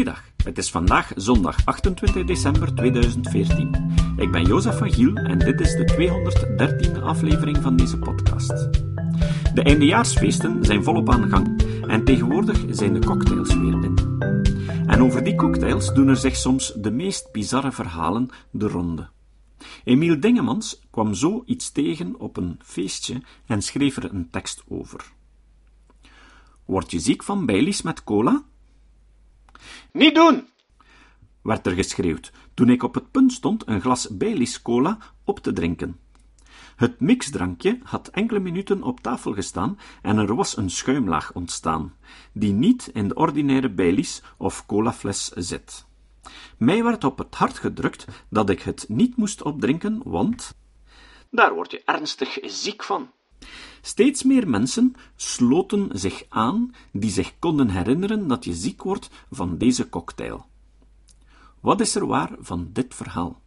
Goeiedag, het is vandaag zondag 28 december 2014. Ik ben Jozef van Giel en dit is de 213e aflevering van deze podcast. De eindejaarsfeesten zijn volop aan gang en tegenwoordig zijn de cocktails weer in. En over die cocktails doen er zich soms de meest bizarre verhalen de ronde. Emiel Dingemans kwam zo iets tegen op een feestje en schreef er een tekst over. Word je ziek van Baileys met cola? Niet doen! werd er geschreeuwd toen ik op het punt stond een glas Baileys cola op te drinken. Het mixdrankje had enkele minuten op tafel gestaan en er was een schuimlaag ontstaan, die niet in de ordinaire Baileys of colafles zit. Mij werd op het hart gedrukt dat ik het niet moest opdrinken, want daar word je ernstig ziek van. Steeds meer mensen sloten zich aan die zich konden herinneren dat je ziek wordt van deze cocktail. Wat is er waar van dit verhaal?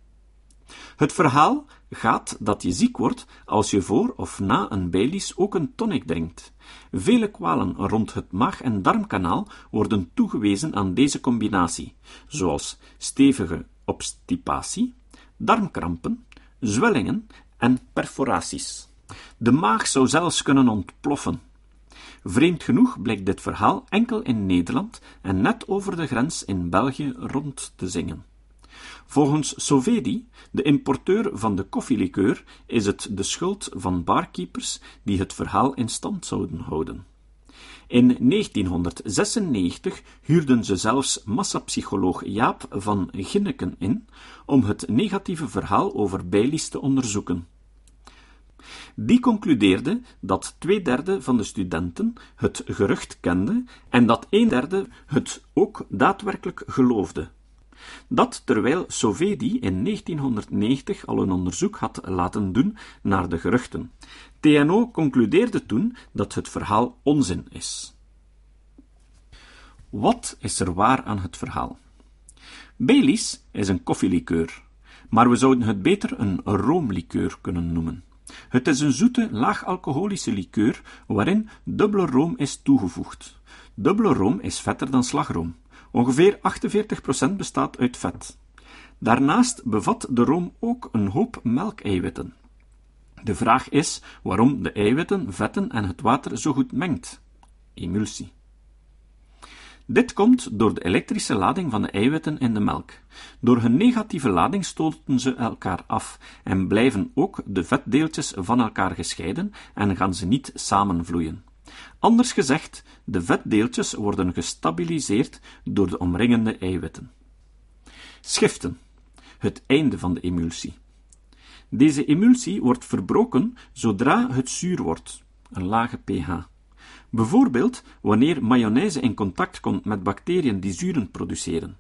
Het verhaal gaat dat je ziek wordt als je voor of na een Baileys ook een tonic drinkt. Vele kwalen rond het maag- en darmkanaal worden toegewezen aan deze combinatie, zoals stevige obstipatie, darmkrampen, zwellingen en perforaties. De maag zou zelfs kunnen ontploffen. Vreemd genoeg blijkt dit verhaal enkel in Nederland en net over de grens in België rond te zingen. Volgens Sovedi, de importeur van de koffielikeur, is het de schuld van barkeepers die het verhaal in stand zouden houden. In 1996 huurden ze zelfs massapsycholoog Jaap van Ginneken in om het negatieve verhaal over Baileys te onderzoeken. Die concludeerde dat twee derde van de studenten het gerucht kende en dat een derde het ook daadwerkelijk geloofde. Dat terwijl Sovedi in 1990 al een onderzoek had laten doen naar de geruchten. TNO concludeerde toen dat het verhaal onzin is. Wat is er waar aan het verhaal? Baileys is een koffielikeur, maar we zouden het beter een roomlikeur kunnen noemen. Het is een zoete, laag-alcoholische likeur waarin dubbele room is toegevoegd. Dubbele room is vetter dan slagroom. Ongeveer 48% bestaat uit vet. Daarnaast bevat de room ook een hoop melkeiwitten. De vraag is waarom de eiwitten, vetten en het water zo goed mengt. Emulsie. Dit komt door de elektrische lading van de eiwitten in de melk. Door hun negatieve lading stoten ze elkaar af en blijven ook de vetdeeltjes van elkaar gescheiden en gaan ze niet samenvloeien. Anders gezegd, de vetdeeltjes worden gestabiliseerd door de omringende eiwitten. Schiften. Het einde van de emulsie. Deze emulsie wordt verbroken zodra het zuur wordt, een lage pH. Bijvoorbeeld wanneer mayonaise in contact komt met bacteriën die zuren produceren.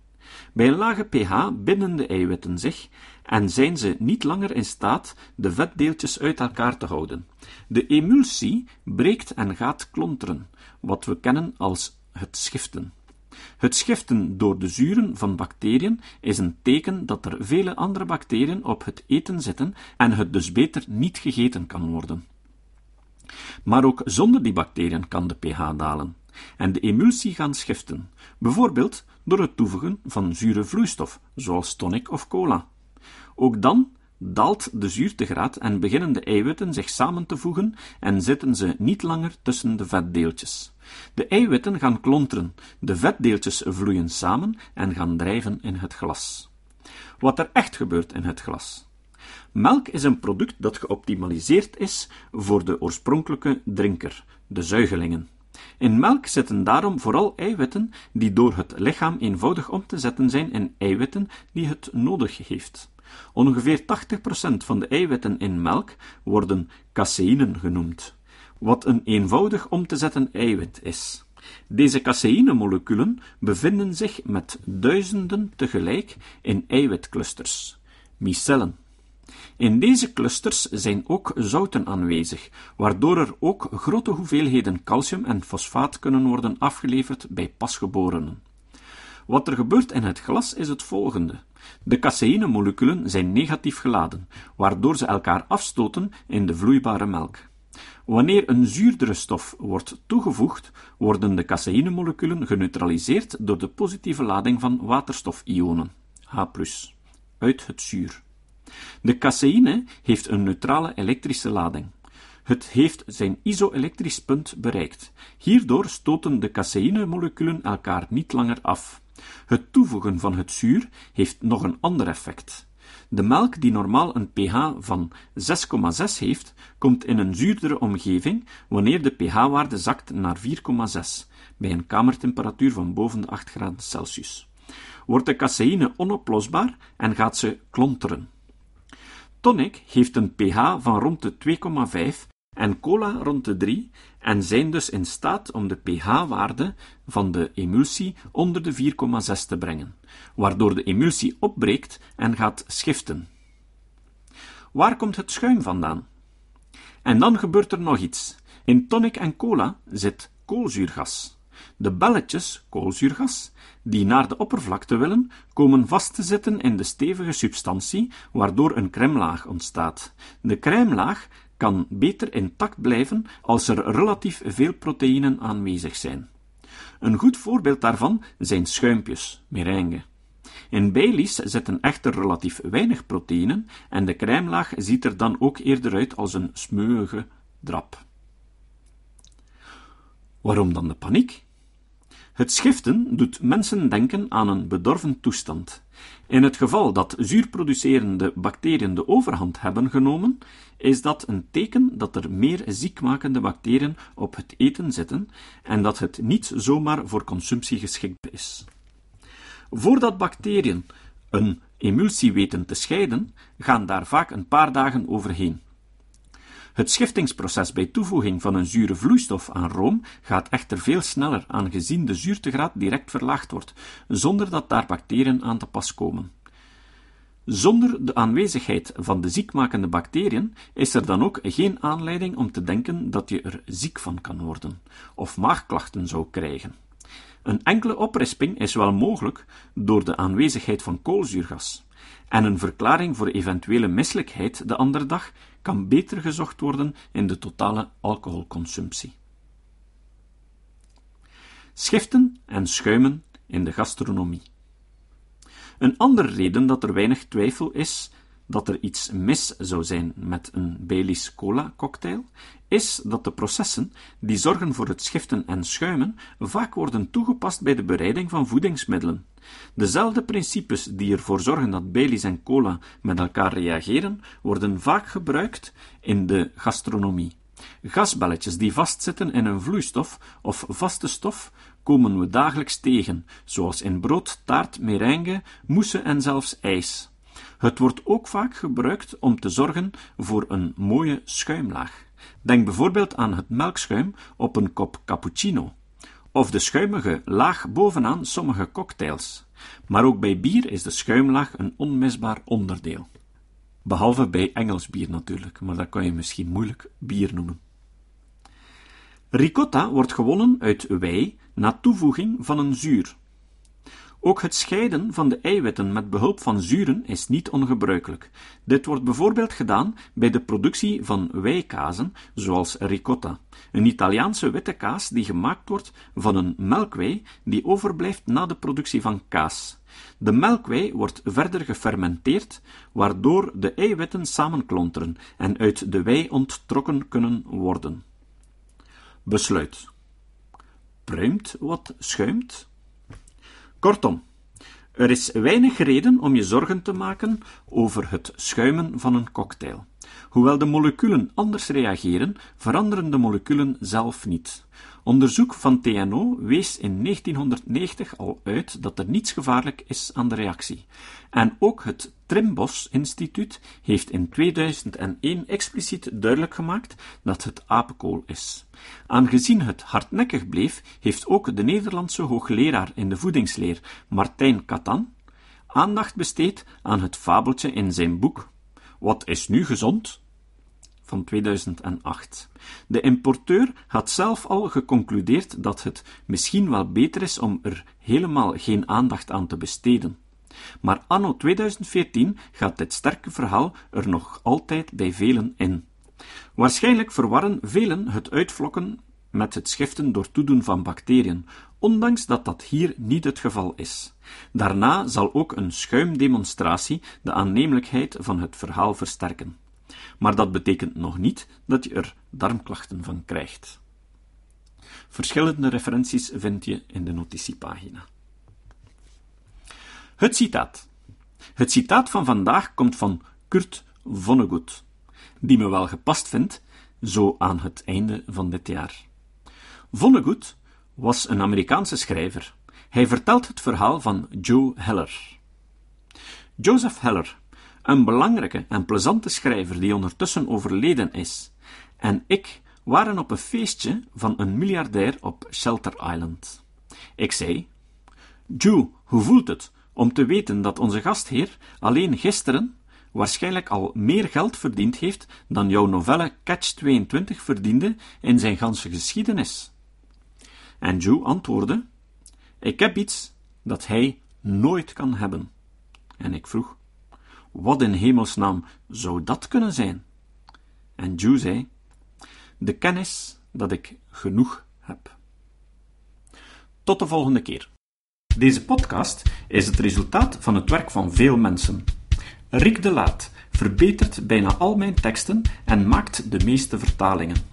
Bij een lage pH binden de eiwitten zich en zijn ze niet langer in staat de vetdeeltjes uit elkaar te houden. De emulsie breekt en gaat klonteren, wat we kennen als het schiften. Het schiften door de zuren van bacteriën is een teken dat er vele andere bacteriën op het eten zitten en het dus beter niet gegeten kan worden. Maar ook zonder die bacteriën kan de pH dalen en de emulsie gaan schiften, bijvoorbeeld door het toevoegen van zure vloeistof, zoals tonic of cola. Ook dan daalt de zuurtegraad en beginnen de eiwitten zich samen te voegen en zitten ze niet langer tussen de vetdeeltjes. De eiwitten gaan klonteren, de vetdeeltjes vloeien samen en gaan drijven in het glas. Wat er echt gebeurt in het glas. Melk is een product dat geoptimaliseerd is voor de oorspronkelijke drinker, de zuigelingen. In melk zitten daarom vooral eiwitten die door het lichaam eenvoudig om te zetten zijn in eiwitten die het nodig heeft. Ongeveer 80% van de eiwitten in melk worden caseïnen genoemd, wat een eenvoudig om te zetten eiwit is. Deze caseïnemoleculen bevinden zich met duizenden tegelijk in eiwitclusters, micellen. In deze clusters zijn ook zouten aanwezig, waardoor er ook grote hoeveelheden calcium en fosfaat kunnen worden afgeleverd bij pasgeborenen. Wat er gebeurt in het glas is het volgende. De caseïnemoleculen zijn negatief geladen, waardoor ze elkaar afstoten in de vloeibare melk. Wanneer een zuurdere stof wordt toegevoegd, worden de caseïnemoleculen geneutraliseerd door de positieve lading van waterstofionen, H+, uit het zuur. De caseïne heeft een neutrale elektrische lading. Het heeft zijn isoelektrisch punt bereikt. Hierdoor stoten de caseïnemoleculen elkaar niet langer af. Het toevoegen van het zuur heeft nog een ander effect. De melk, die normaal een pH van 6,6 heeft, komt in een zuurdere omgeving wanneer de pH-waarde zakt naar 4,6 bij een kamertemperatuur van boven de 8 graden Celsius. Wordt de caseïne onoplosbaar en gaat ze klonteren. Tonic heeft een pH van rond de 2,5 en cola rond de 3 en zijn dus in staat om de pH-waarde van de emulsie onder de 4,6 te brengen, waardoor de emulsie opbreekt en gaat schiften. Waar komt het schuim vandaan? En dan gebeurt er nog iets. In tonic en cola zit koolzuurgas. De belletjes, koolzuurgas, die naar de oppervlakte willen, komen vast te zitten in de stevige substantie, waardoor een crèmelaag ontstaat. De crèmelaag kan beter intact blijven als er relatief veel proteïnen aanwezig zijn. Een goed voorbeeld daarvan zijn schuimpjes, meringue. In Baileys zitten echter relatief weinig proteïnen en de crèmelaag ziet er dan ook eerder uit als een smeuïge drap. Waarom dan de paniek? Het schiften doet mensen denken aan een bedorven toestand. In het geval dat zuurproducerende bacteriën de overhand hebben genomen, is dat een teken dat er meer ziekmakende bacteriën op het eten zitten en dat het niet zomaar voor consumptie geschikt is. Voordat bacteriën een emulsie weten te scheiden, gaan daar vaak een paar dagen overheen. Het schiftingsproces bij toevoeging van een zure vloeistof aan room gaat echter veel sneller, aangezien de zuurtegraad direct verlaagd wordt, zonder dat daar bacteriën aan te pas komen. Zonder de aanwezigheid van de ziekmakende bacteriën is er dan ook geen aanleiding om te denken dat je er ziek van kan worden, of maagklachten zou krijgen. Een enkele oprisping is wel mogelijk door de aanwezigheid van koolzuurgas, en een verklaring voor eventuele misselijkheid de andere dag kan beter gezocht worden in de totale alcoholconsumptie. Schiften en schuimen in de gastronomie. Een andere reden dat er weinig twijfel is dat er iets mis zou zijn met een Baileys Cola cocktail, is dat de processen die zorgen voor het schiften en schuimen vaak worden toegepast bij de bereiding van voedingsmiddelen. Dezelfde principes die ervoor zorgen dat Baileys en cola met elkaar reageren, worden vaak gebruikt in de gastronomie. Gasbelletjes die vastzitten in een vloeistof of vaste stof komen we dagelijks tegen, zoals in brood, taart, meringue, mousse en zelfs ijs. Het wordt ook vaak gebruikt om te zorgen voor een mooie schuimlaag. Denk bijvoorbeeld aan het melkschuim op een kop cappuccino, of de schuimige laag bovenaan sommige cocktails. Maar ook bij bier is de schuimlaag een onmisbaar onderdeel. Behalve bij Engels bier natuurlijk, maar dat kan je misschien moeilijk bier noemen. Ricotta wordt gewonnen uit wei na toevoeging van een zuur. Ook het scheiden van de eiwitten met behulp van zuren is niet ongebruikelijk. Dit wordt bijvoorbeeld gedaan bij de productie van weikazen, zoals ricotta, een Italiaanse witte kaas die gemaakt wordt van een melkwei die overblijft na de productie van kaas. De melkwei wordt verder gefermenteerd, waardoor de eiwitten samenklonteren en uit de wei onttrokken kunnen worden. Besluit. Pruimt wat schuimt? Kortom, er is weinig reden om je zorgen te maken over het schuimen van een cocktail. Hoewel de moleculen anders reageren, veranderen de moleculen zelf niet. Onderzoek van TNO wees in 1990 al uit dat er niets gevaarlijk is aan de reactie. En ook het Trimbos Instituut heeft in 2001 expliciet duidelijk gemaakt dat het apenkool is. Aangezien het hardnekkig bleef, heeft ook de Nederlandse hoogleraar in de voedingsleer Martijn Katan aandacht besteed aan het fabeltje in zijn boek Wat is nu gezond? van 2008. De importeur had zelf al geconcludeerd dat het misschien wel beter is om er helemaal geen aandacht aan te besteden. Maar anno 2014 gaat dit sterke verhaal er nog altijd bij velen in. Waarschijnlijk verwarren velen het uitvlokken met het schiften door toedoen van bacteriën, ondanks dat dat hier niet het geval is. Daarna zal ook een schuimdemonstratie de aannemelijkheid van het verhaal versterken. Maar dat betekent nog niet dat je er darmklachten van krijgt. Verschillende referenties vind je in de notitiepagina. Het citaat. Het citaat van vandaag komt van Kurt Vonnegut, die me wel gepast vindt, zo aan het einde van dit jaar. Vonnegut was een Amerikaanse schrijver. Hij vertelt het verhaal van Joe Heller. Joseph Heller, een belangrijke en plezante schrijver die ondertussen overleden is, en ik waren op een feestje van een miljardair op Shelter Island. Ik zei: Joe, hoe voelt het om te weten dat onze gastheer alleen gisteren waarschijnlijk al meer geld verdiend heeft dan jouw novelle Catch 22 verdiende in zijn ganse geschiedenis? En Joe antwoordde: Ik heb iets dat hij nooit kan hebben. En ik vroeg: Wat in hemelsnaam zou dat kunnen zijn? En Joe zei: De kennis dat ik genoeg heb. Tot de volgende keer. Deze podcast is het resultaat van het werk van veel mensen. Rick de Laat verbetert bijna al mijn teksten en maakt de meeste vertalingen.